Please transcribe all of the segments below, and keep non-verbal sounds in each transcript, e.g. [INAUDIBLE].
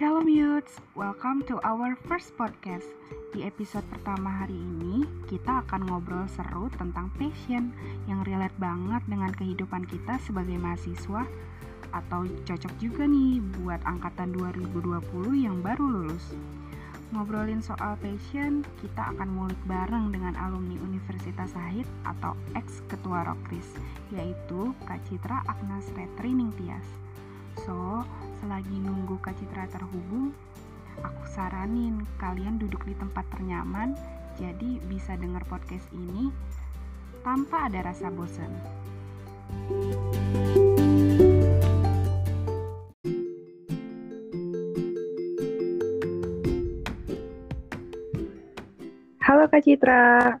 Shalom Youths, welcome to our first podcast. Di episode pertama hari ini, kita akan ngobrol seru tentang passion yang relate banget dengan kehidupan kita sebagai mahasiswa atau cocok juga nih buat angkatan 2020 yang baru lulus. Ngobrolin soal passion, kita akan ngulik bareng dengan alumni Universitas Sahid atau ex-ketua Rokris, yaitu Kak Citra Agnes Retri Ningtyas. So, selagi nunggu Kak Citra terhubung, aku saranin kalian duduk di tempat ternyaman, jadi bisa dengar podcast ini tanpa ada rasa bosan. Halo Kak Citra.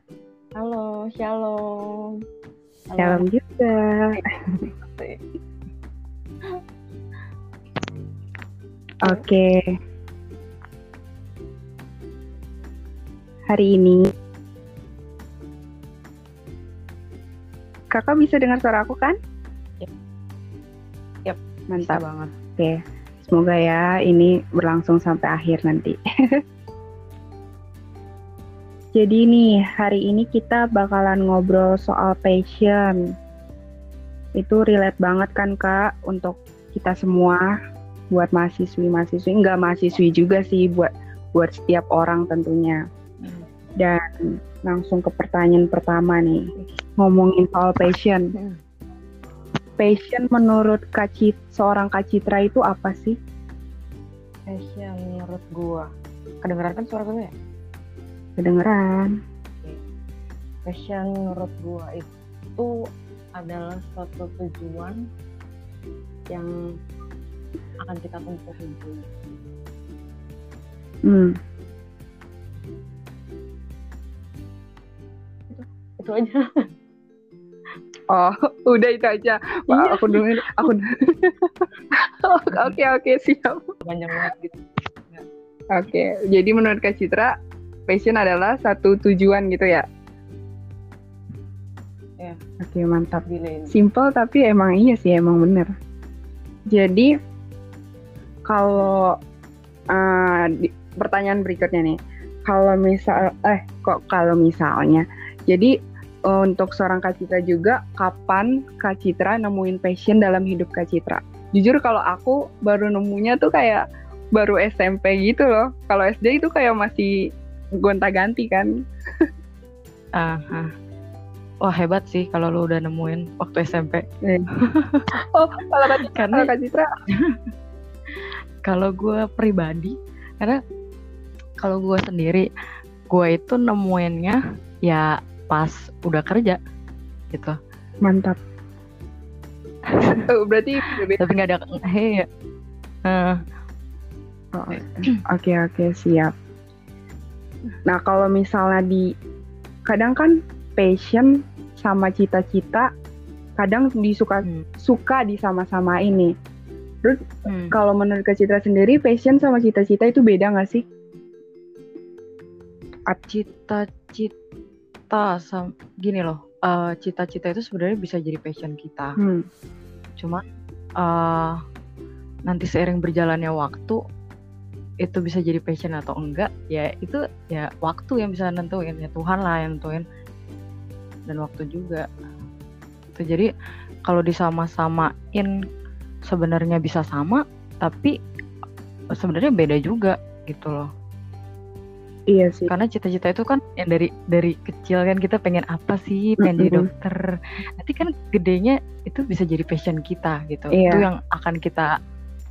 Halo, shalom. Shalom juga. Oke. Hari ini Kakak bisa dengar suara aku kan? Yap. Yap, Mantap Bisa banget. Oke. Semoga ya ini berlangsung sampai akhir nanti. [LAUGHS] Jadi nih, hari ini kita bakalan ngobrol soal passion. Itu relate banget kan, Kak, untuk kita semua buat mahasiswi-mahasiswi, enggak mahasiswi juga sih buat buat setiap orang tentunya. Dan langsung ke pertanyaan pertama nih, ngomongin soal passion. Hmm. Passion menurut Kak Cit- seorang Kak Citra itu apa sih? Passion menurut gua. Kedengeran kan suara gue ya? Kedengeran. Passion menurut gua itu adalah suatu tujuan yang akan kita tempuh hidup. Hmm. Itu aja. [LAUGHS] Oh, udah itu aja. Wah, Iya. aku dulu aku [LAUGHS] Oke, oke, siap. Panjang banget gitu. Oke, jadi menurut Kak Citra, passion adalah satu tujuan gitu ya? Iya. Oke, mantap. Gila ini. Simple tapi emang iya sih, emang bener. Jadi, kalau di- pertanyaan berikutnya nih, kalau misal, eh kok kalau misalnya, jadi eh, untuk seorang Kak Citra juga, kapan Kak Citra nemuin passion dalam hidup Kak Citra? Jujur kalau aku baru nemunya tuh kayak baru SMP gitu loh. Kalau SD itu kayak masih gonta-ganti kan. [LAUGHS] Ah, ah. Wah hebat sih kalau lu udah nemuin waktu SMP. [LAUGHS] Oh, kalau Kak Citra, Karena- kalau Kak Citra [LAUGHS] Kalau gue pribadi, karena kalau gue sendiri, gue itu nemuinnya ya pas udah kerja gitu. mantap. Oh, berarti Tapi nggak ada hei. eh, Oh, Oke oke siap. Nah kalau misalnya di kadang kan passion sama cita-cita kadang disuka hmm, suka disama-sama ini. Hmm. Kalau menurut Kak Citra sendiri passion sama cita-cita itu beda nggak sih? cita-cita sam gini loh. eh, cita-cita itu sebenarnya bisa jadi passion kita. Hmm. Cuma eh, nanti seiring berjalannya waktu itu bisa jadi passion atau enggak ya itu ya waktu yang bisa nentuin ya Tuhan lah yang nentuin dan waktu juga itu jadi kalau disama-samain sebenarnya bisa sama tapi sebenarnya beda juga gitu loh Iya sih. karena cita-cita itu kan yang dari dari kecil kan kita pengen apa sih pengen jadi Mm-mm. dokter nanti kan gedenya itu bisa jadi passion kita gitu Iya. itu yang akan kita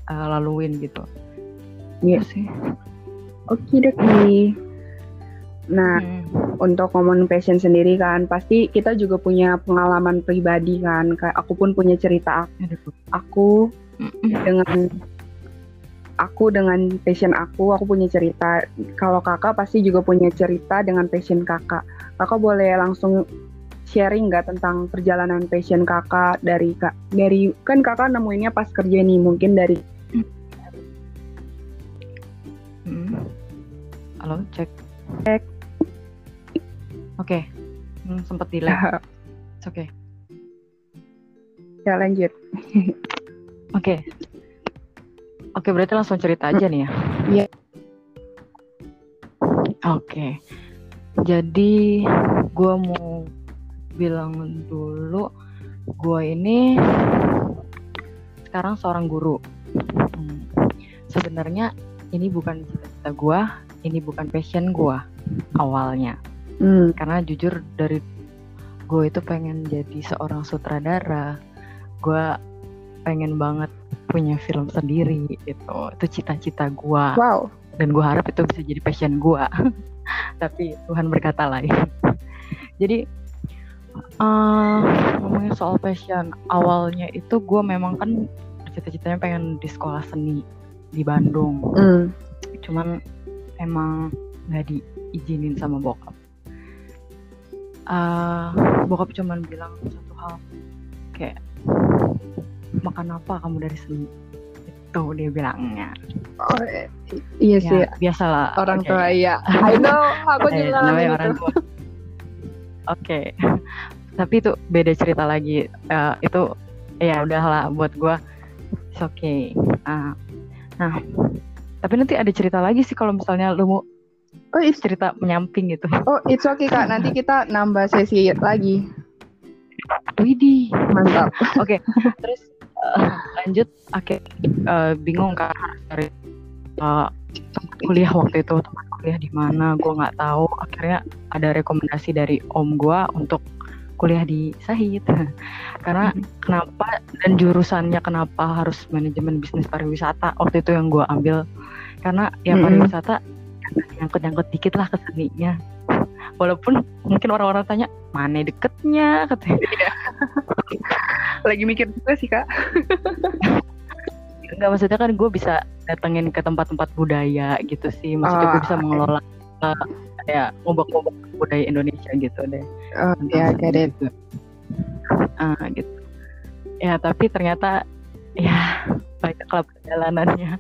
uh, laluin gitu Iya. Sih Oke doki. Nah Hmm. untuk ngomongin passion sendiri kan pasti kita juga punya pengalaman pribadi kan. Kayak aku pun punya cerita aku Mm-mm. dengan aku dengan passion aku, aku punya cerita. Kalau kakak pasti juga punya cerita dengan passion kakak. Kakak boleh langsung sharing nggak tentang perjalanan passion kakak dari kak dari kan kakak nemuinnya pas kerja nih mungkin dari Hmm. halo cek Cek. Oke Hmm, sempat delay [LAUGHS] oke ya lanjut. [LAUGHS] oke Oke, berarti langsung cerita aja nih ya. [LAUGHS] Iya. Oke. Jadi gue mau bilang dulu, gue ini sekarang seorang guru. Hmm. Sebenarnya ini bukan cita-cita gue, ini bukan passion gue awalnya. Hmm. Karena jujur dari gue itu pengen jadi seorang sutradara. Gue pengen banget punya film sendiri itu itu cita-cita gue Wow. dan gue harap itu bisa jadi passion gue [LAUGHS] tapi Tuhan berkata lain jadi eh ngomongin soal passion awalnya itu gue memang kan cita-citanya pengen di sekolah seni di Bandung Hmm. cuman emang nggak diizinin sama bokap Eh, bokap cuman bilang satu hal kayak makan apa kamu dari seni itu dia bilangnya Oh, iya sih. ya biasalah Orang Oke. tua iya. I know, aku [LAUGHS] Eh, juga namanya orang itu. tua. Oke, tapi itu beda cerita lagi. Eh, itu ya udahlah buat gua. It's okay. Ah, nah, tapi nanti ada cerita lagi sih kalau misalnya lu mau Oh, it's, cerita menyamping gitu. oh, it's okay kak. Nanti kita nambah sesi lagi. Widih. Mantap. [LAUGHS] Oke, terus eh, lanjut. Oke, eh, bingung kan harus cari eh, tempat kuliah waktu itu tempat kuliah di mana? Gue nggak tahu. Akhirnya ada rekomendasi dari om gue untuk kuliah di Sahid. [LAUGHS] Karena kenapa dan jurusannya kenapa harus manajemen bisnis pariwisata waktu itu yang gue ambil karena ya pariwisata nyangkut-nyangkut dikit lah ke seninya. Walaupun mungkin orang-orang tanya mana deketnya katanya. Lagi mikir juga sih kak. Enggak maksudnya kan gue bisa datengin ke tempat-tempat budaya gitu sih. Maksudnya gue bisa mengelola uh, kayak ngobak-ngobak budaya Indonesia gitu deh. Oh, ya, it. Gitu. Ah, gitu. Ya tapi ternyata ya banyaklah perjalanannya.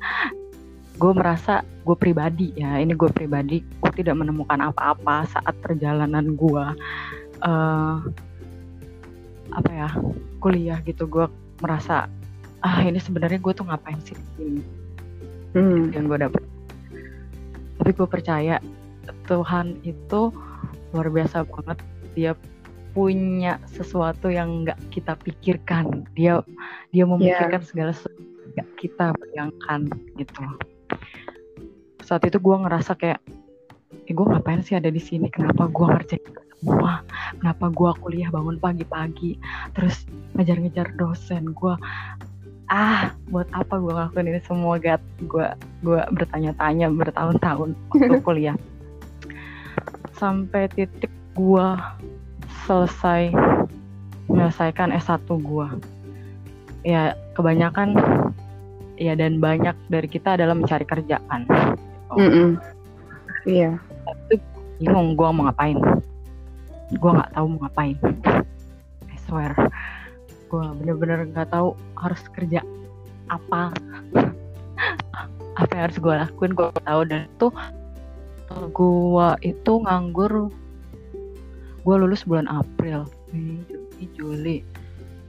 Gue merasa gue pribadi ya, ini gue pribadi, gue tidak menemukan apa-apa saat perjalanan gue eh apa ya kuliah gitu. Gue merasa ah ini sebenarnya gue tuh ngapain sih di sini Hmm. yang gue dapet. Tapi gue percaya Tuhan itu luar biasa banget. Dia punya sesuatu yang nggak kita pikirkan. Dia dia memikirkan segala sesuatu yang kita bayangkan gitu. Saat itu gue ngerasa kayak, eh, gue ngapain sih ada di sini? Kenapa gue ngerjain semua? Kenapa gue kuliah bangun pagi-pagi, terus ngejar-ngejar dosen? Gue ah buat apa gue ngelakuin ini semua gat gue gue bertanya-tanya bertahun-tahun waktu [LAUGHS] kuliah sampai titik gue selesai menyelesaikan S1 gue ya kebanyakan ya dan banyak dari kita adalah mencari kerjaan Mm-mm. Iya. bingung gue mau ngapain. Gue nggak tahu mau ngapain. I swear. Gue bener-bener nggak tahu harus kerja apa. Apa yang harus gue lakuin gue nggak tahu. Dan itu gue itu nganggur. Gue lulus bulan April. Mei, Juni, Juli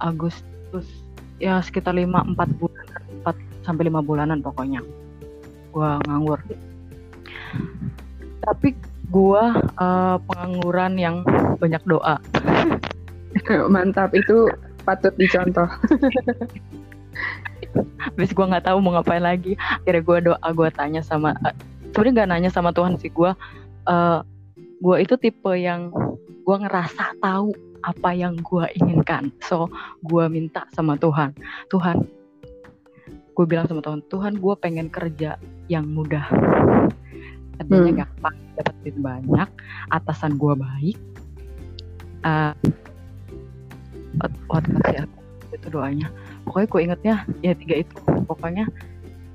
Agustus. Ya sekitar 5 4 bulan 4 sampai 5 bulanan pokoknya gue nganggur tapi gue eh, pengangguran yang banyak doa [LAUGHS] Mantap itu patut dicontoh. [LAUGHS] Habis gue nggak tahu mau ngapain lagi. Akhirnya gue doa, gue tanya sama, eh, sebenarnya nggak nanya sama Tuhan sih gue. eh gue itu tipe yang gue ngerasa tahu apa yang gue inginkan. So gue minta sama Tuhan, Tuhan, gue bilang sama Tuhan, Tuhan gue pengen kerja yang mudah. Kerjanya Hmm. gampang, dapat duit banyak, atasan gue baik. Eh what, what aku itu doanya pokoknya gue ingetnya ya tiga itu pokoknya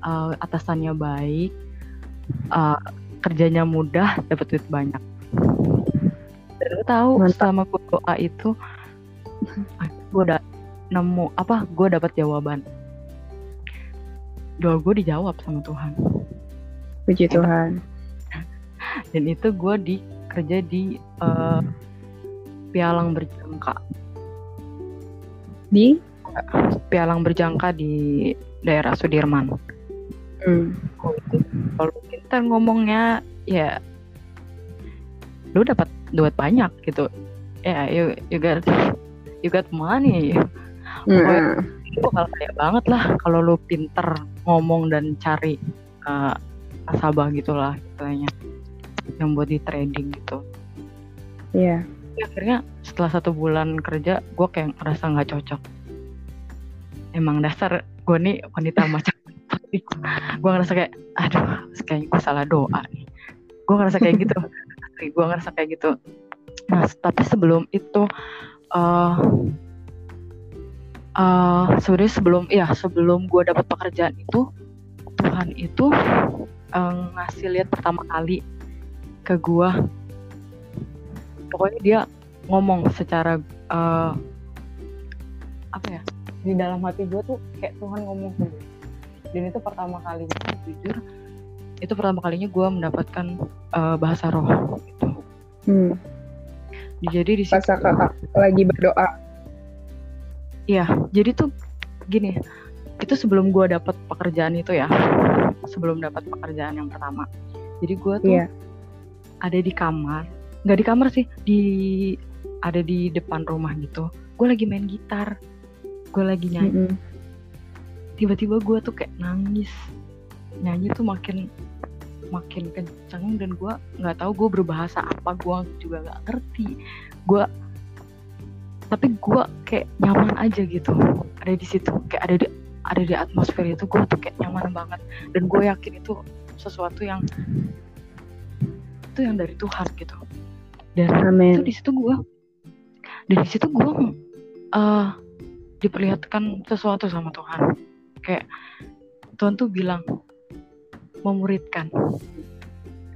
eh, atasannya baik eh, kerjanya mudah dapat duit banyak dan tahu Mantap. selama gue doa itu gue udah nemu apa gue dapat jawaban doa gue dijawab sama Tuhan. Puji Tuhan. dan itu gue di kerja di eh, pialang berjangka. Di? Pialang berjangka di daerah Sudirman. Hmm. kalau kita ngomongnya ya lu dapat duit banyak gitu. Ya yeah, you you got you got money. Hmm. Itu bakal kayak banget lah kalau lu pinter ngomong dan cari uh, nasabah gitulah istilahnya yang buat di trading gitu. Iya. Yeah. akhirnya setelah satu bulan kerja gue kayak ngerasa nggak cocok. Emang dasar gue nih wanita macam gue ngerasa kayak aduh kayaknya gue salah doa nih. Gue ngerasa kayak gitu. [LAUGHS] Gue ngerasa kayak gitu. Nah tapi sebelum itu uh, uh, sebenarnya sebelum ya sebelum gue dapat pekerjaan itu Tuhan itu uh, ngasih lihat pertama kali ke gue pokoknya dia ngomong secara uh, apa ya di dalam hati gue tuh kayak Tuhan ngomong ke gue dan itu pertama kalinya jujur itu pertama kalinya gue mendapatkan uh, bahasa roh gitu. Hmm. jadi di situ kakak lagi berdoa iya jadi tuh gini itu sebelum gue dapat pekerjaan itu ya sebelum dapat pekerjaan yang pertama. Jadi gue tuh yeah. ada di kamar nggak di kamar sih di ada di depan rumah gitu. Gue lagi main gitar gue lagi nyanyi. Mm -hmm. tiba-tiba gue tuh kayak nangis. Nyanyi tuh makin makin kenceng dan gue nggak tahu gue berbahasa apa gue juga nggak ngerti. Gue tapi gue kayak nyaman aja gitu. Ada di situ kayak ada di ada di atmosfer itu gue tuh kayak nyaman banget. Dan gue yakin itu sesuatu yang itu yang dari Tuhan gitu. Dan Amen. itu di situ gue dari situ gue uh, diperlihatkan sesuatu sama Tuhan. Kayak Tuhan tuh bilang memuridkan.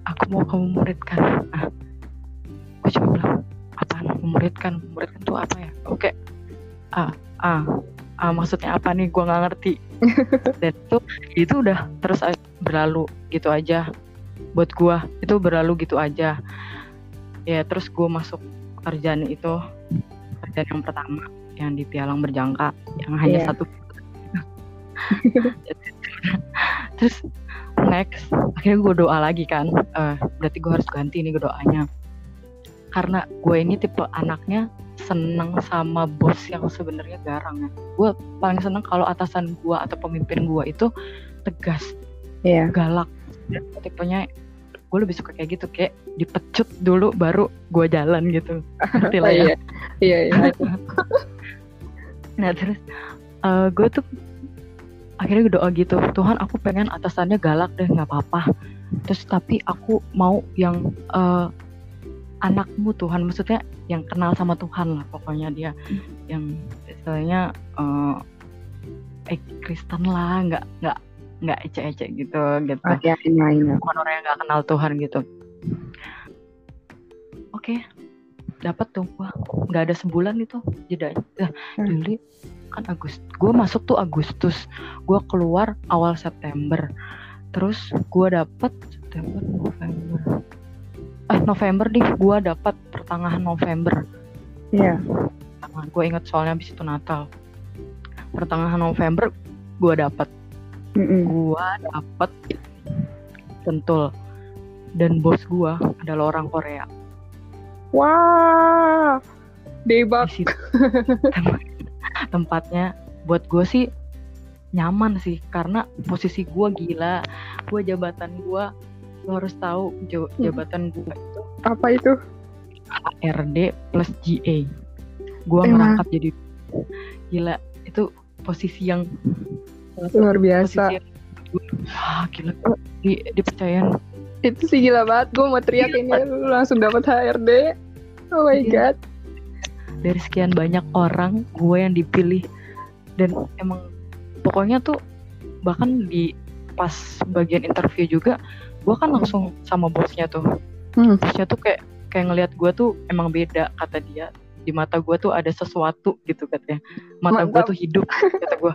Aku mau kamu muridkan. Nah gue coba bilang memuridkan memuridkan tuh apa ya? Oke. Ah ah ah maksudnya apa nih? Gue nggak ngerti. [LAUGHS] Dan itu itu udah terus berlalu gitu aja buat gue itu berlalu gitu aja. Ya terus gue masuk kerjaan itu kerjaan yang pertama yang di pialang berjangka yang hanya yeah. satu [LAUGHS] terus next akhirnya gue doa lagi kan. Uh, berarti gue harus ganti nih doanya karena gue ini tipe anaknya seneng sama bos yang sebenarnya garang ya. Gue paling seneng kalau atasan gue atau pemimpin gue itu tegas yeah. galak. Dan tipenya gue lebih suka kayak gitu kayak dipecut dulu baru gue jalan gitu. Ngerti lah ya? Iya iya, iya. [LAUGHS] nah terus uh, gue tuh akhirnya gue doa gitu Tuhan aku pengen atasannya galak deh nggak apa-apa. Terus tapi aku mau yang uh, anakmu Tuhan. Maksudnya yang kenal sama Tuhan lah pokoknya dia. Hmm. yang istilahnya uh, eh Kristen lah nggak nggak nggak ecek-ecek gitu gitu. Ya, bukan orang yang nggak kenal Tuhan gitu. Oke okay. dapat tuh wah nggak ada sebulan itu jeda nah, hmm. Juli kan Agustus gue masuk tuh Agustus. Gue keluar awal September. Terus gue dapet September November eh November deh gue dapet pertengahan November. Iya. Yeah. gue inget soalnya habis itu Natal. Pertengahan November gue dapet. Mm -mm. gue dapet tentul. Dan bos gue adalah orang Korea. Wah debak [LAUGHS] tempatnya buat gue sih nyaman sih. Karena posisi gue gila. Gue jabatan gue lo harus tahu hmm. jabatan gue itu apa itu? ARD plus GA gue merangkap jadi gila itu posisi yang luar biasa. yang, wah gila. Di dipercayain. Itu sih gila banget gue mau teriak ini lu langsung dapat HRD oh my iya. god. Dari sekian banyak orang gue yang dipilih. Dan emang pokoknya tuh bahkan di pas bagian interview juga gue kan langsung sama bosnya tuh. Hmm. bosnya tuh kayak kayak ngelihat gue tuh emang beda kata dia. Di mata gue tuh ada sesuatu gitu katanya. Mata gue tuh hidup kata gue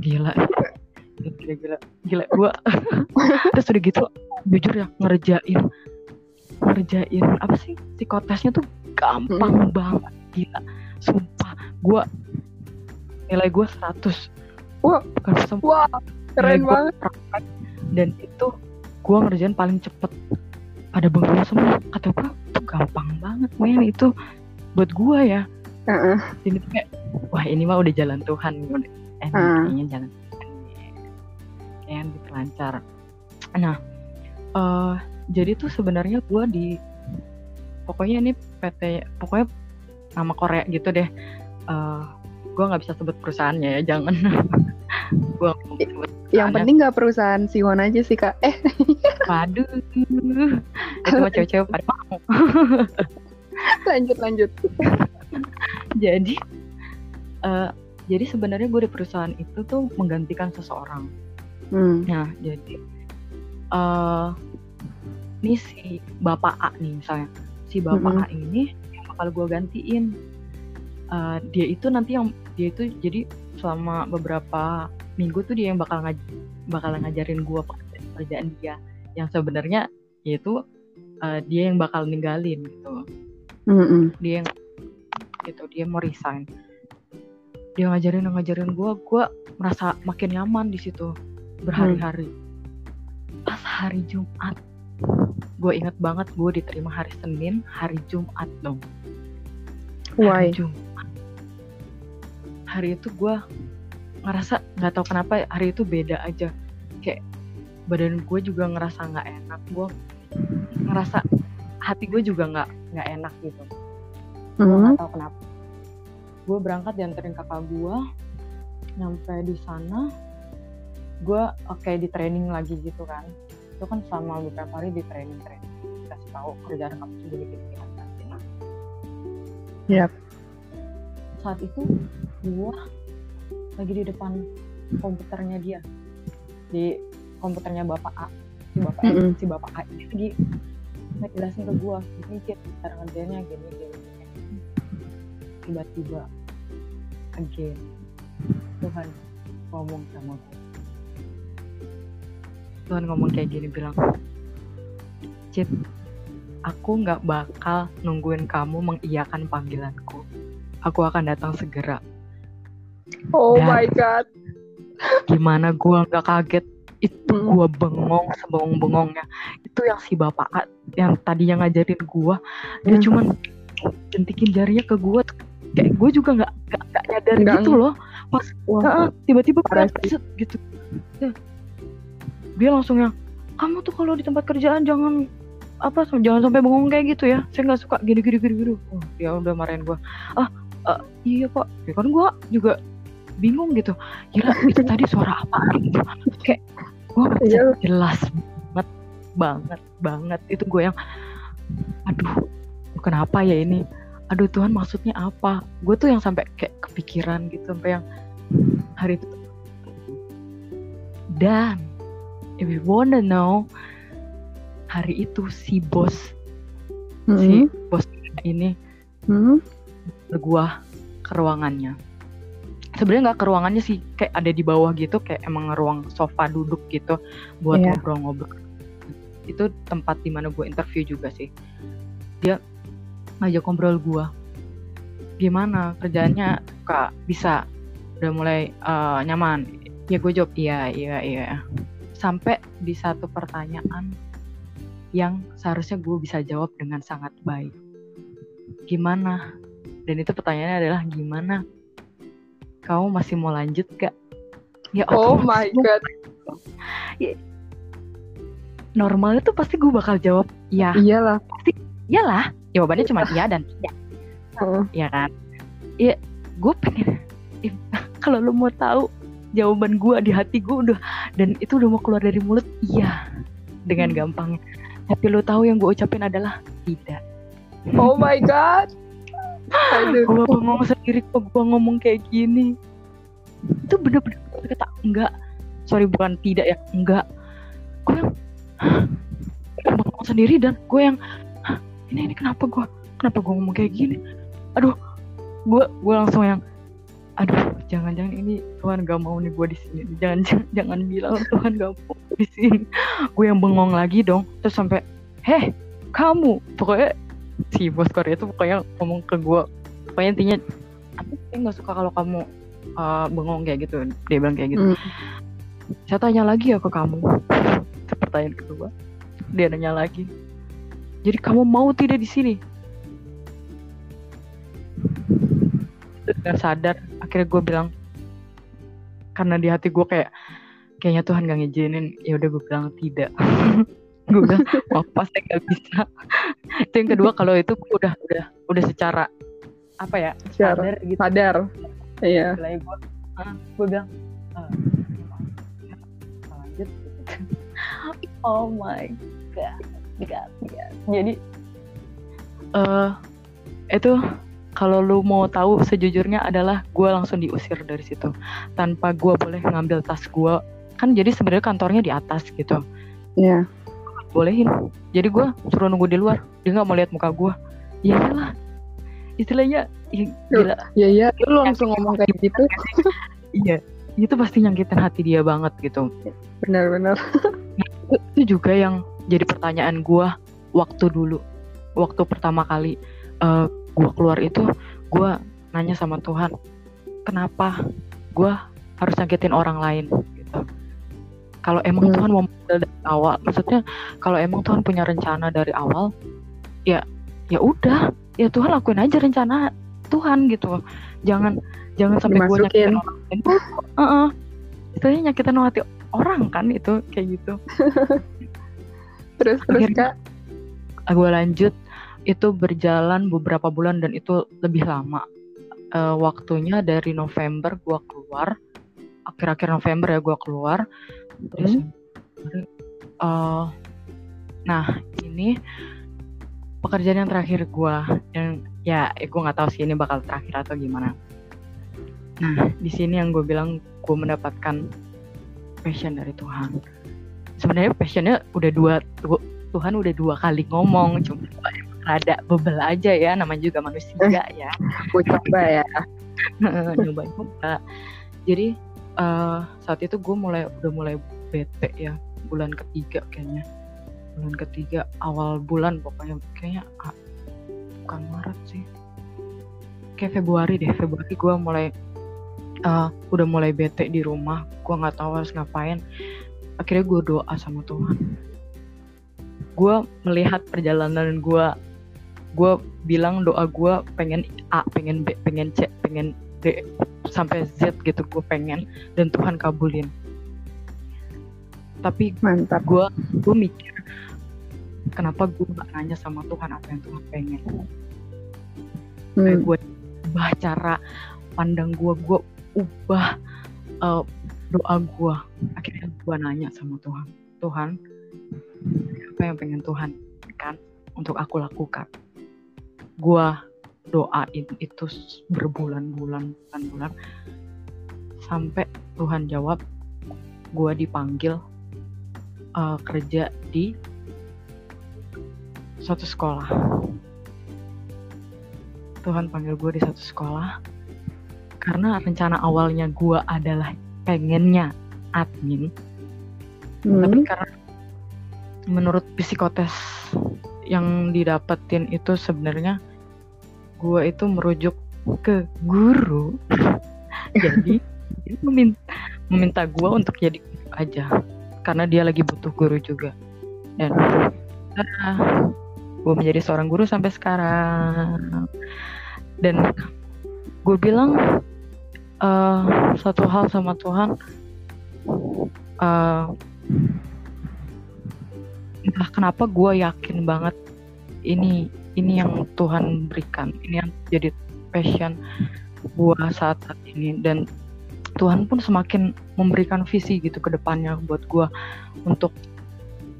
gila. Gila gila. Gila gue [LAUGHS] terus udah gitu jujur ya ngerjain. Ngerjain apa sih? Psikotesnya tuh gampang hmm. banget gila. Sumpah gue nilai gue 100 wah. Bukan wah keren banget. dan itu gue ngerjain paling cepet. Pada bengong semua. Kata gue itu gampang banget men itu. Buat gue ya. Heeh. ini tuh kayak wah ini mah udah jalan Tuhan. Udah eh kayaknya jalan Tuhan. Kayak diperlancar nah eh jadi tuh sebenarnya gue di pokoknya ini PT pokoknya nama Korea gitu deh. Eh gue nggak bisa sebut perusahaannya ya jangan. [LAUGHS] Gue Yang penting nggak perusahaan Siwon aja sih kak. Eh, waduh itu mah cewek-cewek pada mau lanjut lanjut. jadi eh jadi sebenarnya gue di perusahaan itu tuh menggantikan seseorang Hmm. Nah, jadi eh ini si Bapak A nih misalnya. Si Bapak Mm-mm. A ini yang bakal gue gantiin. Eh, dia itu nanti yang dia itu jadi selama beberapa minggu tuh dia yang bakal ngaj bakal ngajarin gue pekerjaan dia. Yang sebenarnya yaitu eh, dia yang bakal ninggalin gitu. Mm-mm. Dia yang gitu, dia mau resign. Dia ngajarin ngajarin gue, gue merasa makin nyaman di situ berhari-hari. Pas hari Jumat, gue inget banget gue diterima hari Senin, hari Jumat dong. Why? Hari Jumat. Hari itu gue ngerasa nggak tahu kenapa hari itu beda aja. Kayak badan gue juga ngerasa nggak enak. Gue ngerasa hati gue juga nggak nggak enak gitu. Gue Hmm. nggak tahu kenapa. Gue berangkat dianterin kakak gue, nyampe di sana, gue oke di training lagi gitu kan. Itu kan selama beberapa hari di training training, kasih tahu kerjaan kamu bikin nanti. Nah, Yap. saat itu gue lagi di depan komputernya dia, di komputernya bapak A, si bapak A, Mm-mm. si bapak A ini lagi ngejelasin ke gue, gini Cit, cara ngerjainnya gini gini. gini. Tiba-tiba again Tuhan ngomong sama gue Tuhan ngomong kayak gini bilang Cit aku nggak bakal nungguin kamu mengiyakan panggilanku aku akan datang segera Oh Dan- my god. gimana gua nggak kaget? Itu Mm. gua bengong sebengong-bengongnya. Itu yang si bapak yang tadinya ngajarin gua. Dia Mm. cuman jentikin jarinya ke gua. Tuh kayak gue juga nggak nggak nyadar Nggak gitu loh. Pas Wah. Tiba-tiba set gitu. Ya. dia langsung yang kamu tuh kalau di tempat kerjaan jangan apa jangan sampai bengong kayak gitu ya. Saya nggak suka gini gini gini gini. Oh, dia udah marahin gua. Ah eh, iya pak. Ya kan gua juga bingung gitu gila itu tadi suara apa gitu kayak nggak bisa Iya. jelas banget banget banget itu gue yang aduh kenapa ya ini aduh Tuhan maksudnya apa gue tuh yang sampai kayak kepikiran gitu sampai yang hari itu dan if you wanna know hari itu si bos si Hmm. bos ini Hmm. ke gua ke ruangannya sebenarnya nggak ke ruangannya sih kayak ada di bawah gitu kayak emang ruang sofa duduk gitu buat Iya. ngobrol-ngobrol. Itu tempat di mana gue interview juga sih. Dia ngajak ngobrol gua. Gimana kerjaannya? Kak bisa. Udah mulai eh, nyaman. Ya gue jawab iya iya iya. Sampai di satu pertanyaan yang seharusnya gue bisa jawab dengan sangat baik. Gimana? Dan itu pertanyaannya adalah gimana kamu masih mau lanjut gak ya Oh my god. normalnya tuh pasti gue bakal jawab iya Iyalah. iyalah jawabannya cuma iya dan tidak Heeh. ya kan iya gue pengen [LAUGHS] kalau lu mau tahu jawaban gue di hati gue udah dan itu udah mau keluar dari mulut iya dengan Hmm. gampangnya tapi lu tahu yang gue ucapin adalah tidak Oh my [LAUGHS] god. Gue bengong sendiri kok gue ngomong kayak gini. Itu bener-bener kata enggak. Sorry bukan tidak ya enggak. Gue yang bengong sendiri dan gue yang "Hah, ini ini kenapa gue kenapa gue ngomong kayak gini? Aduh. Gue gue langsung yang aduh jangan-jangan ini Tuhan gak mau nih gue di sini. Jangan jangan, jangan bilang Tuhan gak mau di sini. Gue yang bengong lagi dong terus sampai heh kamu. Pokoknya si bos Korea itu pokoknya ngomong ke gue pokoknya intinya aku kayak nggak suka kalau kamu uh, bengong kayak gitu dia bilang kayak gitu. Hmm. saya tanya lagi ya ke kamu. Pertanyaan kedua. Dia nanya lagi jadi kamu mau tidak di sini? Dengan sadar akhirnya gue bilang karena di hati gue kayak kayaknya Tuhan gak ngizinin. Ya udah gue bilang tidak [LAUGHS] gue bilang oh pasti gak bisa itu yang kedua kalau itu udah udah udah secara apa ya Secara sadar gitu Sadar. Iya. Istilahnya gue ah, gue bilang ah, lanjut [LAUGHS] oh my god god, god. jadi eh itu kalau lu mau tahu sejujurnya adalah gue langsung diusir dari situ tanpa gue boleh ngambil tas gue kan jadi sebenarnya kantornya di atas gitu Iya. Bolehin. Jadi gue suruh nunggu di luar. Dia nggak mau lihat muka gue ya lah istilahnya ya, gila. Iya iya. Lu langsung ngomong kayak gitu. iya itu pasti nyakitin hati dia banget gitu. Benar-benar. itu juga yang jadi pertanyaan gue waktu dulu. Waktu pertama kali eh gue keluar itu gue nanya sama Tuhan kenapa gue harus nyakitin orang lain kalau emang Hmm. Tuhan mau dari awal maksudnya kalau emang Tuhan punya rencana dari awal ya ya udah ya Tuhan lakuin aja rencana Tuhan gitu jangan jangan sampai gue nyakitin orang lain Heeh. istilahnya nyakitin hati orang kan itu kayak gitu [LAUGHS] Terus terus Akhirnya- kak. gue lanjut itu berjalan beberapa bulan dan itu lebih lama Eh, waktunya dari November gue keluar akhir-akhir November ya gue keluar. Desember. Eh, nah ini pekerjaan yang terakhir gue yang ya gue nggak tahu sih ini bakal terakhir atau gimana. Nah di sini yang gue bilang gue mendapatkan passion dari Tuhan. Sebenarnya passionnya udah dua tu- Tuhan udah dua kali ngomong cuma rada bebel aja ya namanya juga manusia ya. Gue coba ya. [LAUGHS] nyoba jadi eh, saat itu gue mulai udah mulai bete ya bulan ketiga kayaknya. Bulan ketiga awal bulan pokoknya. Kayaknya ah, bukan Maret sih. Kayak Februari deh Februari gue mulai eh, udah mulai bete di rumah. Gue nggak tahu harus ngapain. Akhirnya gue doa sama Tuhan. Gue melihat perjalanan gue gue bilang doa gue pengen A pengen B pengen C pengen D sampai Z gitu gue pengen dan Tuhan kabulin tapi Mantap. gue gue mikir kenapa gue nggak nanya sama Tuhan apa yang Tuhan pengen kayak Hmm. gue ubah cara pandang gue gue ubah eh, doa gue akhirnya gue nanya sama Tuhan Tuhan apa yang pengen Tuhan kan untuk aku lakukan gue doain itu berbulan-bulan bulan-bulan. Sampai Tuhan jawab gue dipanggil eh, kerja di suatu sekolah. Tuhan panggil gue di satu sekolah karena rencana awalnya gue adalah pengennya admin. Hmm. tapi karena menurut psikotes yang didapetin itu sebenarnya gue itu merujuk ke guru. [LAUGHS] Jadi dia meminta, meminta gue untuk jadi guru aja karena dia lagi butuh guru juga. Dan gue menjadi seorang guru sampai sekarang. Dan gue bilang eh, satu hal sama Tuhan eh, entah kenapa gue yakin banget ini ini yang Tuhan berikan. Ini yang jadi passion gue saat saat ini. Dan Tuhan pun semakin memberikan visi gitu ke depannya buat gue untuk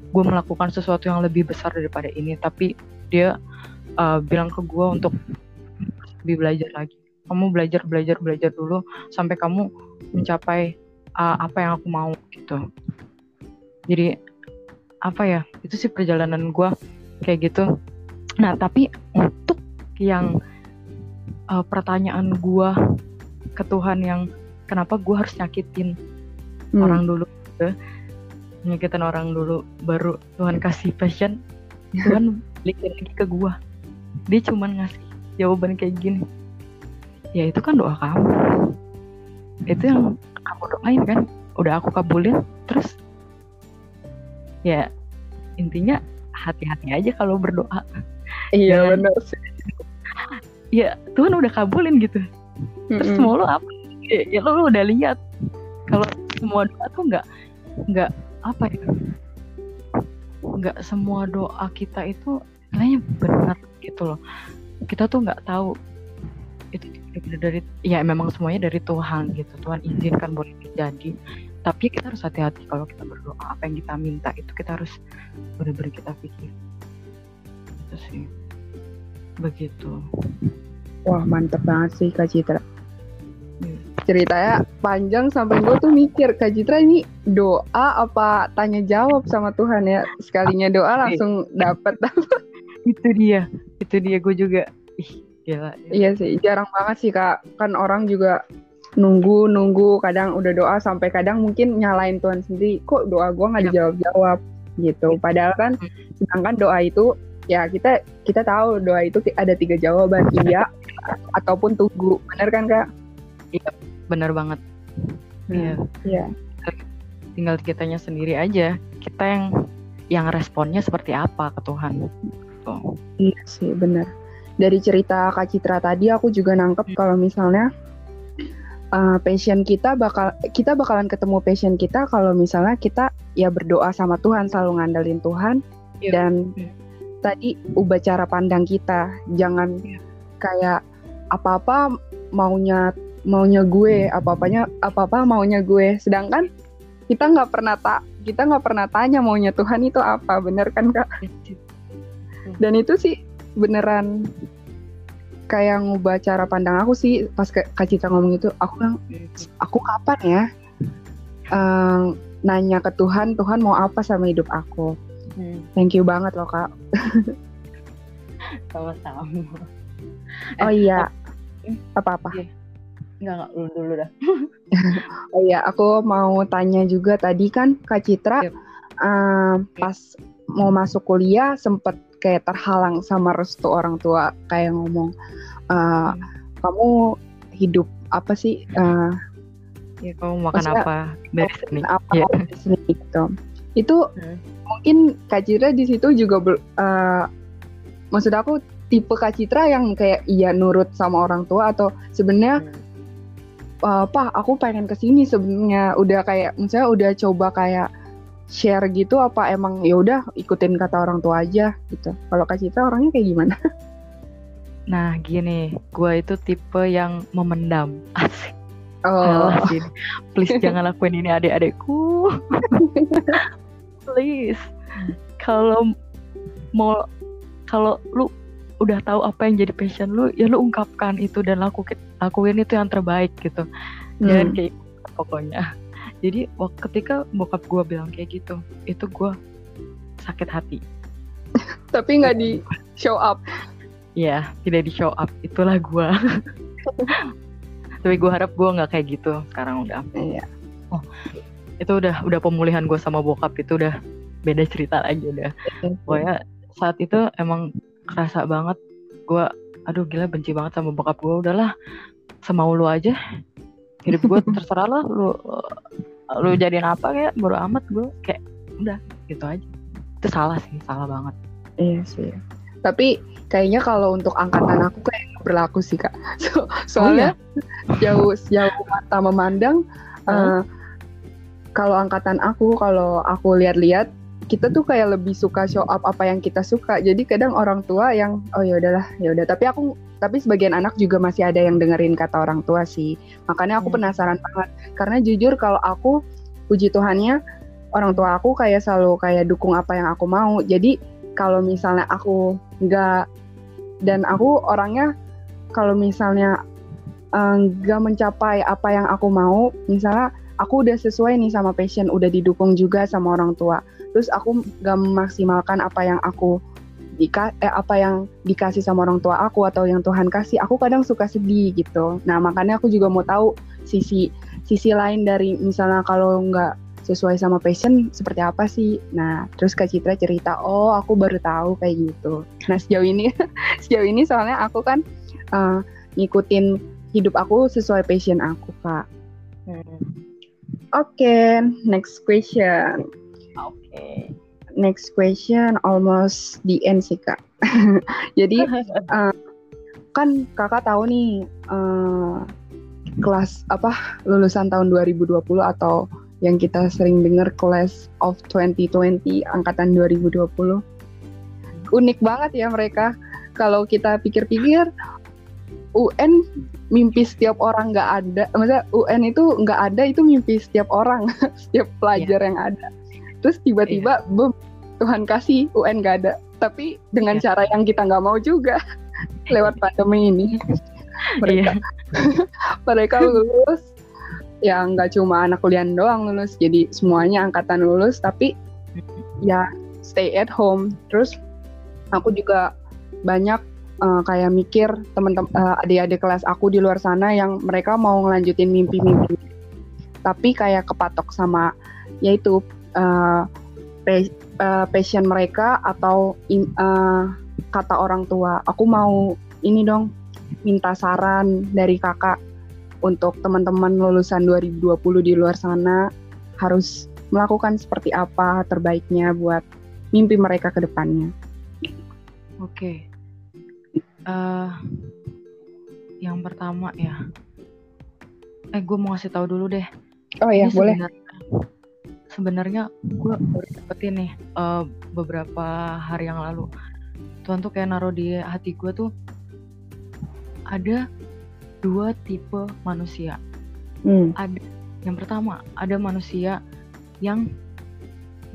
gue melakukan sesuatu yang lebih besar daripada ini. Tapi dia uh, bilang ke gue untuk lebih belajar lagi. Kamu belajar belajar belajar dulu sampai kamu mencapai uh, apa yang aku mau gitu. Jadi apa ya itu sih perjalanan gue kayak gitu nah tapi untuk yang uh, pertanyaan gue ke Tuhan yang kenapa gue harus nyakitin Hmm. orang dulu gitu. nyakitin orang dulu baru Tuhan kasih passion Tuhan balikin lagi ke gue dia cuman ngasih jawaban kayak gini ya itu kan doa kamu itu yang kamu doain kan udah aku kabulin terus ya intinya hati-hati aja kalau berdoa Iya Jangan- benar sih. ya Tuhan udah kabulin gitu. Terus Mm-mm. mau lo apa? Ya, ya lo, lo udah lihat. Kalau semua doa tuh nggak nggak apa ya? Nggak semua doa kita itu istilahnya benar gitu loh. Kita tuh nggak tahu itu dari ya memang semuanya dari Tuhan gitu. Tuhan izinkan boleh terjadi. Tapi kita harus hati-hati kalau kita berdoa apa yang kita minta itu kita harus benar-benar kita pikir. Itu sih begitu Wah mantep banget sih Kak Citra. Hmm. Ceritanya panjang sampai gue tuh mikir Kak Citra ini doa apa tanya jawab sama Tuhan ya. Sekalinya doa langsung dapat. [LAUGHS] itu dia itu dia gue juga ih gila iya sih jarang banget sih Kak. Kan orang juga nunggu nunggu kadang udah doa sampai kadang mungkin nyalain Tuhan sendiri kok doa gue nggak Ya. dijawab jawab gitu padahal kan sedangkan doa itu ya kita kita tahu doa itu ada tiga jawaban iya ataupun tunggu bener kan kak bener banget iya iya tinggal kitanya sendiri aja kita yang yang responnya seperti apa ke Tuhan Tuh. Iya sih, benar. Dari cerita Kak Citra tadi aku juga nangkep kalau misalnya uh, passion kita bakal kita bakalan ketemu passion kita kalau misalnya kita ya berdoa sama Tuhan, selalu ngandelin Tuhan Iya. dan Iya. Tadi ubah cara pandang kita. Jangan Iya. kayak apa-apa maunya maunya gue, apa-apanya apa-apa maunya gue. Sedangkan kita nggak pernah tak kita nggak pernah tanya maunya Tuhan itu apa, bener kan Kak? dan itu sih beneran kayak ngubah cara pandang aku sih pas ke Kak Citra ngomong itu aku bilang aku kapan ya eh, nanya ke Tuhan Tuhan mau apa sama hidup aku thank you banget loh kak. Sama-sama. [LAUGHS] Oh iya. Apa apa nggak nggak lu dulu dah. [LAUGHS] Oh iya aku mau tanya juga tadi kan Kak Citra Yep. eh, pas mau masuk kuliah sempet kayak terhalang sama restu orang tua kayak ngomong eh, kamu hidup apa sih? Eh, ya kamu makan apa? Dari sini apa Iya. di sini gitu. Itu Hmm. Mungkin Kak Citra di situ juga ber- eh, maksud aku tipe Kak Citra yang kayak iya nurut sama orang tua atau sebenarnya eh, Pak aku pengen ke sini sebenarnya udah kayak misalnya udah coba kayak share gitu apa emang ya udah ikutin kata orang tua aja gitu. Kalau Kak Citra orangnya kayak gimana? [LAUGHS] nah gini gue itu tipe yang memendam asik Oh, Alah, gini. please jangan lakuin ini adik-adikku [LAUGHS] please. Kalau mau kalau lu udah tahu apa yang jadi passion lu ya lu ungkapkan itu dan lakukan lakuin itu yang terbaik gitu. Jangan hmm. kayak pokoknya. Jadi waktu ketika bokap gue bilang kayak gitu itu gue sakit hati. Tapi nggak di show up. ya tidak di show up. Itulah gue [LAUGHS] tapi gue harap gue nggak kayak gitu sekarang udah. Iya. Itu udah udah pemulihan gue sama bokap itu udah beda cerita lagi udah. Pokoknya saat itu emang kerasa banget. Gue aduh gila benci banget sama bokap gue udahlah semau lu aja. Hidup gue [LAUGHS] terserah lah lu lu jadiin apa kayak baru amat gue kayak udah gitu aja. Itu salah sih salah banget. Iya sih. Tapi kayaknya kalau untuk angkatan aku kayak berlaku sih kak. [LAUGHS] So- soalnya jauh jauh mata memandang. eh, kalau angkatan aku, kalau aku lihat-lihat, kita tuh kayak lebih suka show up apa yang kita suka. Jadi kadang orang tua yang oh ya udahlah ya udah. Tapi aku tapi sebagian anak juga masih ada yang dengerin kata orang tua sih. Makanya aku Hmm. penasaran banget. Karena jujur kalau aku puji Tuhannya orang tua aku kayak selalu kayak dukung apa yang aku mau. Jadi kalau misalnya aku nggak dan aku orangnya kalau misalnya eh, nggak mencapai apa yang aku mau, misalnya aku udah sesuai nih sama passion, udah didukung juga sama orang tua. Terus aku nggak memaksimalkan apa yang aku dika eh, apa yang dikasih sama orang tua aku atau yang Tuhan kasih, aku kadang suka sedih gitu. Nah makanya aku juga mau tahu sisi sisi lain dari misalnya kalau nggak sesuai sama passion seperti apa sih? Nah, terus Kak Citra cerita, oh aku baru tahu kayak gitu. Nah sejauh ini, [LAUGHS] sejauh ini soalnya aku kan eh, ngikutin hidup aku sesuai passion aku kak. Oke, next question. oke next question almost the end sih kak. [LAUGHS] Jadi uh, [LAUGHS] kan kakak tahu nih uh, kelas apa lulusan tahun 2020 atau yang kita sering dengar class of 2020 angkatan 2020 unik banget ya mereka kalau kita pikir-pikir UN mimpi setiap orang nggak ada, maksudnya UN itu nggak ada itu mimpi setiap orang, [LAUGHS] setiap pelajar yeah. yang ada. Terus tiba-tiba yeah. Tuhan kasih UN nggak ada, tapi dengan yeah. cara yang kita nggak mau juga [LAUGHS] lewat pandemi ini [LAUGHS] mereka yeah. mereka lulus ya nggak cuma anak kuliah doang lulus, jadi semuanya angkatan lulus, tapi ya stay at home. Terus aku juga banyak uh, kayak mikir teman-teman uh, adik-adik kelas aku di luar sana yang mereka mau ngelanjutin mimpi-mimpi tapi kayak kepatok sama yaitu uh, uh, passion mereka atau in, uh, kata orang tua aku mau ini dong minta saran dari kakak untuk teman-teman lulusan 2020 di luar sana harus melakukan seperti apa terbaiknya buat mimpi mereka ke depannya. Oke, uh, yang pertama ya. Eh gue mau ngasih tahu dulu deh. Oh iya boleh. sebenarnya gue baru dapetin nih uh, beberapa hari yang lalu. Tuhan tuh kayak naruh di hati gue tuh ada dua tipe manusia. Hmm. ada yang pertama ada manusia yang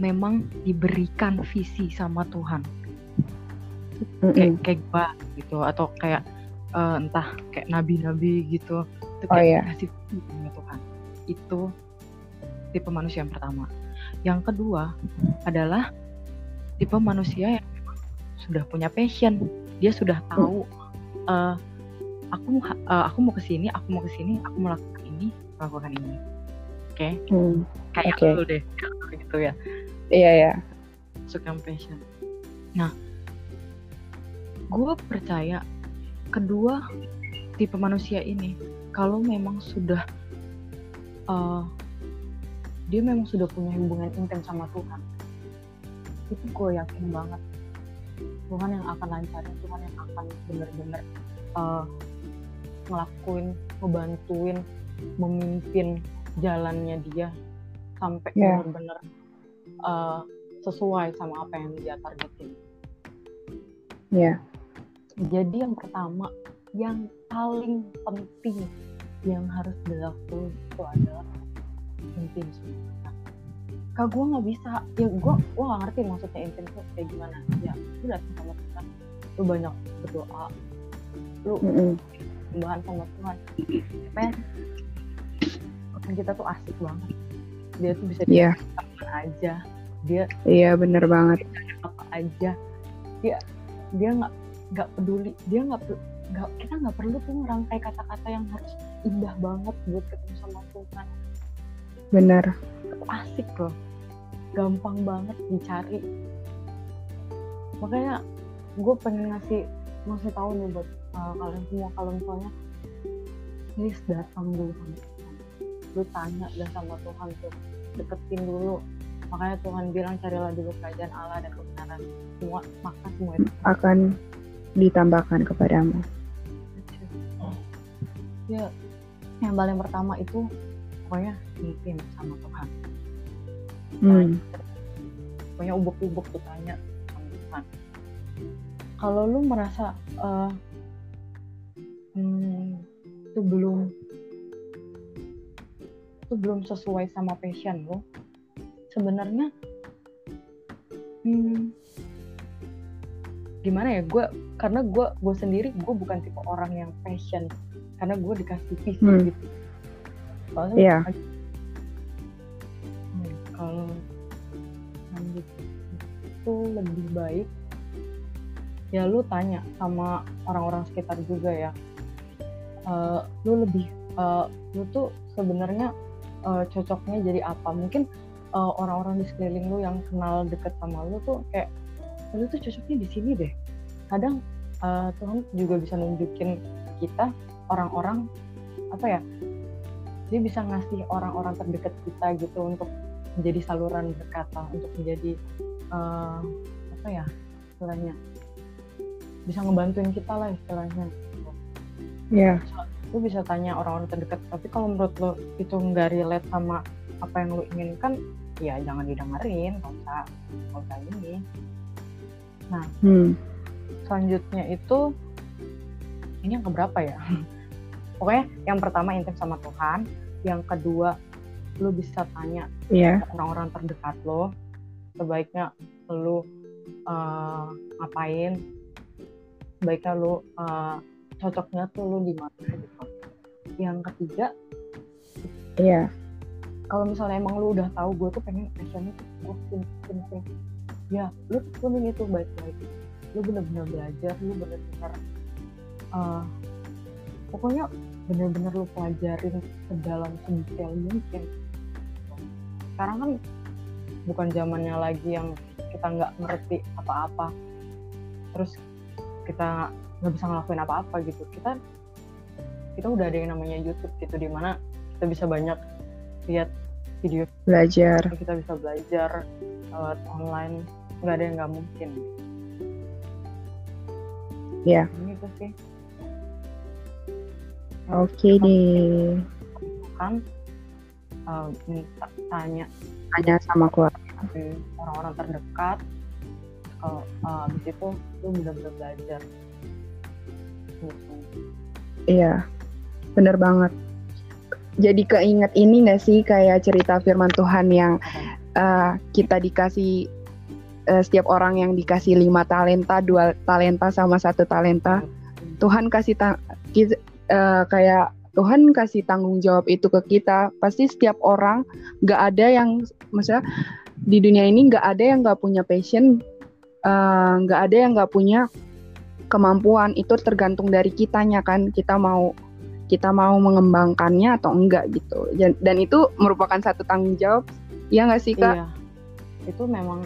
memang diberikan visi sama Tuhan mm-hmm. kayak kayak gue gitu atau kayak uh, entah kayak nabi-nabi gitu itu oh, kayak oh, iya. kasih Tuhan itu tipe manusia yang pertama yang kedua adalah tipe manusia yang sudah punya passion dia sudah mm. tahu mm. uh, aku uh, aku mau ke sini aku mau ke sini aku melakukan ini melakukan ini oke okay? hmm. kayak okay. deh [LAUGHS] gitu ya iya ya suka passion nah gue percaya kedua tipe manusia ini kalau memang sudah uh, dia memang sudah punya hubungan intens sama Tuhan itu gue yakin banget Tuhan yang akan lancarin Tuhan yang akan bener-bener uh, ngelakuin ngebantuin memimpin jalannya dia sampai yeah. bener-bener uh, sesuai sama apa yang dia targetin. Ya. Yeah. Jadi yang pertama, yang paling penting yang harus dilakukan itu adalah intim semua. Kak gue nggak bisa, ya gue gue nggak ngerti maksudnya intim itu kayak gimana. Ya, lu datang sama Tuhan, lu banyak berdoa, lu mm -hmm. sama Tuhan. Men, kita tuh asik banget. Dia tuh bisa yeah. apa aja. Dia Iya yeah, bener banget. Apa aja. Dia dia nggak nggak peduli dia nggak nggak kita nggak perlu tuh merangkai kata-kata yang harus indah banget buat ketemu sama Tuhan. Benar. Asik loh. Gampang banget dicari. Makanya gue pengen ngasih ngasih tahu nih buat uh, kalian semua kalau misalnya please datang dulu sama Tuhan. Lu tanya dan sama Tuhan tuh deketin dulu. Makanya Tuhan bilang carilah dulu kerajaan Allah dan kebenaran. Semua maka semua itu. Akan ditambahkan kepadamu. Ya, yang paling pertama itu pokoknya intim sama Tuhan. Hmm. Pokoknya ubuk-ubuk tuh tanya sama Tuhan. Kalau lu merasa uh, hmm, itu belum itu belum sesuai sama passion lo, sebenarnya hmm, gimana ya gue karena gue gue sendiri gue bukan tipe orang yang passion karena gue dikasih visi hmm. gitu soalnya yeah. hmm, kalau lanjut itu lebih baik ya lu tanya sama orang-orang sekitar juga ya uh, lu lebih uh, lu tuh sebenarnya uh, cocoknya jadi apa mungkin orang-orang uh, di sekeliling lu yang kenal deket sama lu tuh kayak lu tuh cocoknya di sini deh. Kadang uh, Tuhan juga bisa nunjukin kita orang-orang apa ya dia bisa ngasih orang-orang terdekat kita gitu untuk menjadi saluran berkata untuk menjadi eh, apa ya istilahnya bisa ngebantuin kita lah istilahnya Iya. lu bisa tanya orang-orang terdekat tapi kalau menurut lo itu nggak relate sama apa yang lo inginkan ya jangan didengerin nggak usah nggak usah ini Hmm. selanjutnya itu ini yang keberapa ya [LAUGHS] pokoknya yang pertama intens sama Tuhan yang kedua lu bisa tanya Iya. ke orang-orang terdekat lo sebaiknya lu eh, ngapain sebaiknya lu eh, cocoknya tuh lu di mana gitu yang ketiga Iya. kalau misalnya emang lu udah tahu gue tuh pengen passionnya tuh gue ya lu tekunin itu baik-baik lu bener-bener belajar lu bener-bener eh, pokoknya bener-bener lu pelajarin sedalam sedetail mungkin. Sekarang kan bukan zamannya lagi yang kita nggak ngerti apa-apa. Terus kita nggak bisa ngelakuin apa-apa gitu. Kita kita udah ada yang namanya YouTube gitu di mana kita bisa banyak lihat video Belajar. kita bisa belajar lewat online nggak ada yang nggak mungkin Iya. ini tuh sih Oke deh. kan eh, minta tanya Tanya sama keluarga. ke orang-orang terdekat kalau eh, habis itu lu benar-benar belajar gitu. Iya. Bener banget. Jadi keinget ini gak sih kayak cerita firman Tuhan yang eh, kita dikasih eh, setiap orang yang dikasih lima talenta, dua talenta sama satu talenta, Tuhan kasih ta- eh, kayak Tuhan kasih tanggung jawab itu ke kita. Pasti setiap orang nggak ada yang, maksudnya di dunia ini nggak ada yang nggak punya passion, nggak ada yang nggak punya kemampuan. Itu tergantung dari kitanya kan. Kita mau kita mau mengembangkannya atau enggak gitu. Dan itu merupakan satu tanggung jawab. Iya nggak sih kak? iya itu memang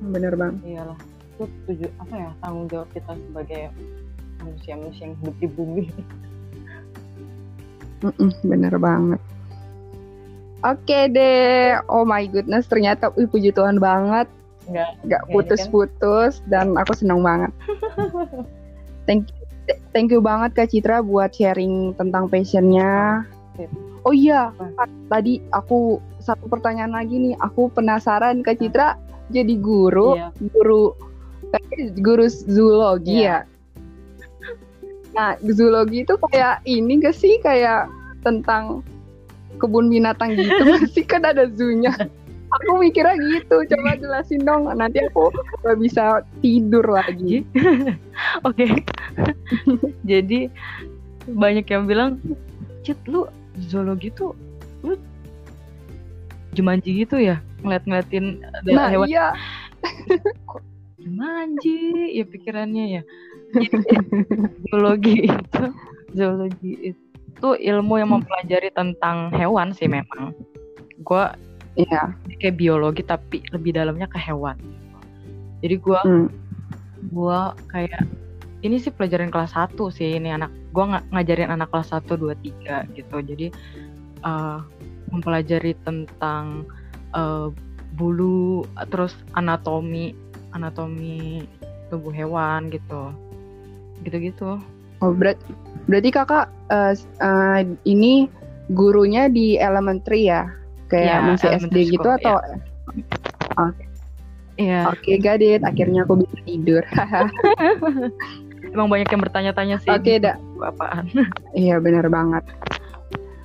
Bener bang. iyalah itu tujuh apa ya tanggung jawab kita sebagai manusia-manusia yang hidup di bumi [LAUGHS] Mm-mm, bener banget. Oke deh, oh my goodness, ternyata wih, puji Tuhan banget, nggak nggak Kayaknya kan. putus-putus dan aku senang banget. [LAUGHS] Thank thank you banget Kak Citra buat sharing tentang passionnya. Sip. Oh iya, tadi aku satu pertanyaan lagi nih, aku penasaran Kak Citra jadi guru, Iya. guru guru zoologi Iya. ya. Nah, zoologi itu kayak ini gak sih kayak tentang kebun binatang gitu masih kan ada zoo-nya. Aku mikirnya gitu, coba jelasin dong. Nanti aku gak bisa tidur lagi. [LAUGHS] Oke. [LAUGHS] Jadi banyak yang bilang, Cit lu zoologi tuh lu Jumanji gitu ya ngeliat-ngeliatin ada Nah, hewan iya. Jumanji ya pikirannya ya. Zoologi itu zoologi itu ilmu yang mempelajari tentang hewan sih memang. Gua Iya. kayak biologi tapi lebih dalamnya ke hewan. Jadi gua Hmm. gua kayak ini sih pelajaran kelas 1 sih ini anak gua nga- ngajarin anak kelas 1 2 3 gitu. Jadi eh, mempelajari tentang eh, bulu terus anatomi anatomi tubuh hewan gitu. Gitu-gitu. Oh, berat, berarti kakak s- eh, ini gurunya di elementary ya? Kayak Iya, masih SD elementary gitu school, atau? Iya, Oke, got it. Akhirnya aku bisa tidur. [LAUGHS] emang banyak yang bertanya-tanya sih. Oke, itu Apaan? [LAUGHS] Iya, benar banget.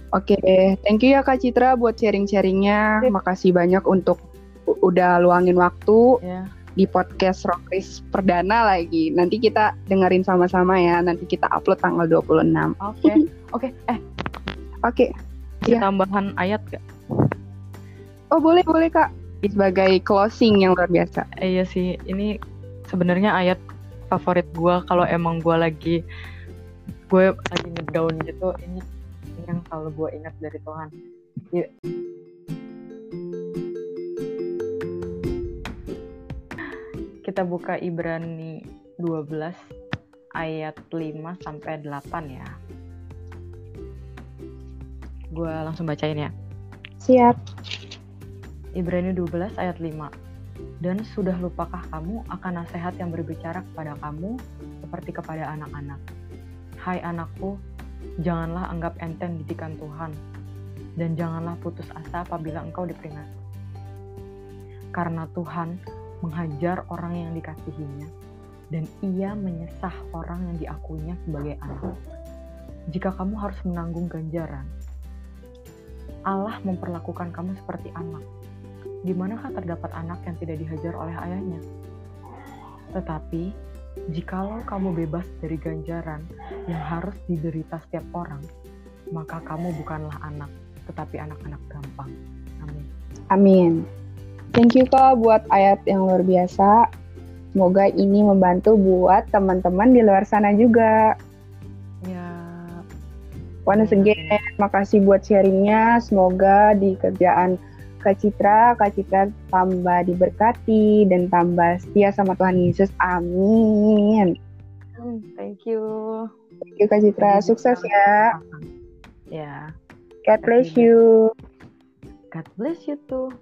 Oke, thank you ya Kak Citra buat sharing-sharingnya. Makasih banyak untuk udah luangin waktu ya. di podcast Rockris perdana lagi. Nanti kita dengerin sama-sama ya. Nanti kita upload tanggal 26. Oke. [LAUGHS] Oke, eh Oke. ada Iya. tambahan ayat gak? Oh, boleh, boleh Kak. Sebagai closing yang luar biasa. Iya sih, ini sebenarnya ayat favorit gua kalau emang gua lagi gue lagi ngedown gitu, ini, ini yang selalu gue ingat dari Tuhan. Iya. Kita buka Ibrani 12 ayat 5 sampai 8 ya. Gue langsung bacain ya. Siap. Ibrani 12 ayat 5. Dan sudah lupakah kamu akan nasihat yang berbicara kepada kamu seperti kepada anak-anak? Hai anakku, janganlah anggap enteng didikan Tuhan, dan janganlah putus asa apabila engkau diperingat karena Tuhan menghajar orang yang dikasihinya dan ia menyesah orang yang diakuinya sebagai anak. Jika kamu harus menanggung ganjaran, Allah memperlakukan kamu seperti anak. Di manakah terdapat anak yang tidak dihajar oleh ayahnya? Tetapi, jikalau kamu bebas dari ganjaran yang harus diderita setiap orang, maka kamu bukanlah anak, tetapi anak-anak gampang. Amin. Amin. Thank you Kak buat ayat yang luar biasa. Semoga ini membantu buat teman-teman di luar sana juga. Ya. Once again, makasih buat sharingnya. Semoga di kerjaan Kak Citra, Kak Citra tambah diberkati dan tambah setia sama Tuhan Yesus. Amin. Hmm, thank you. Thank you Kak Citra. Sukses ya. Ya. God bless you. God bless you too.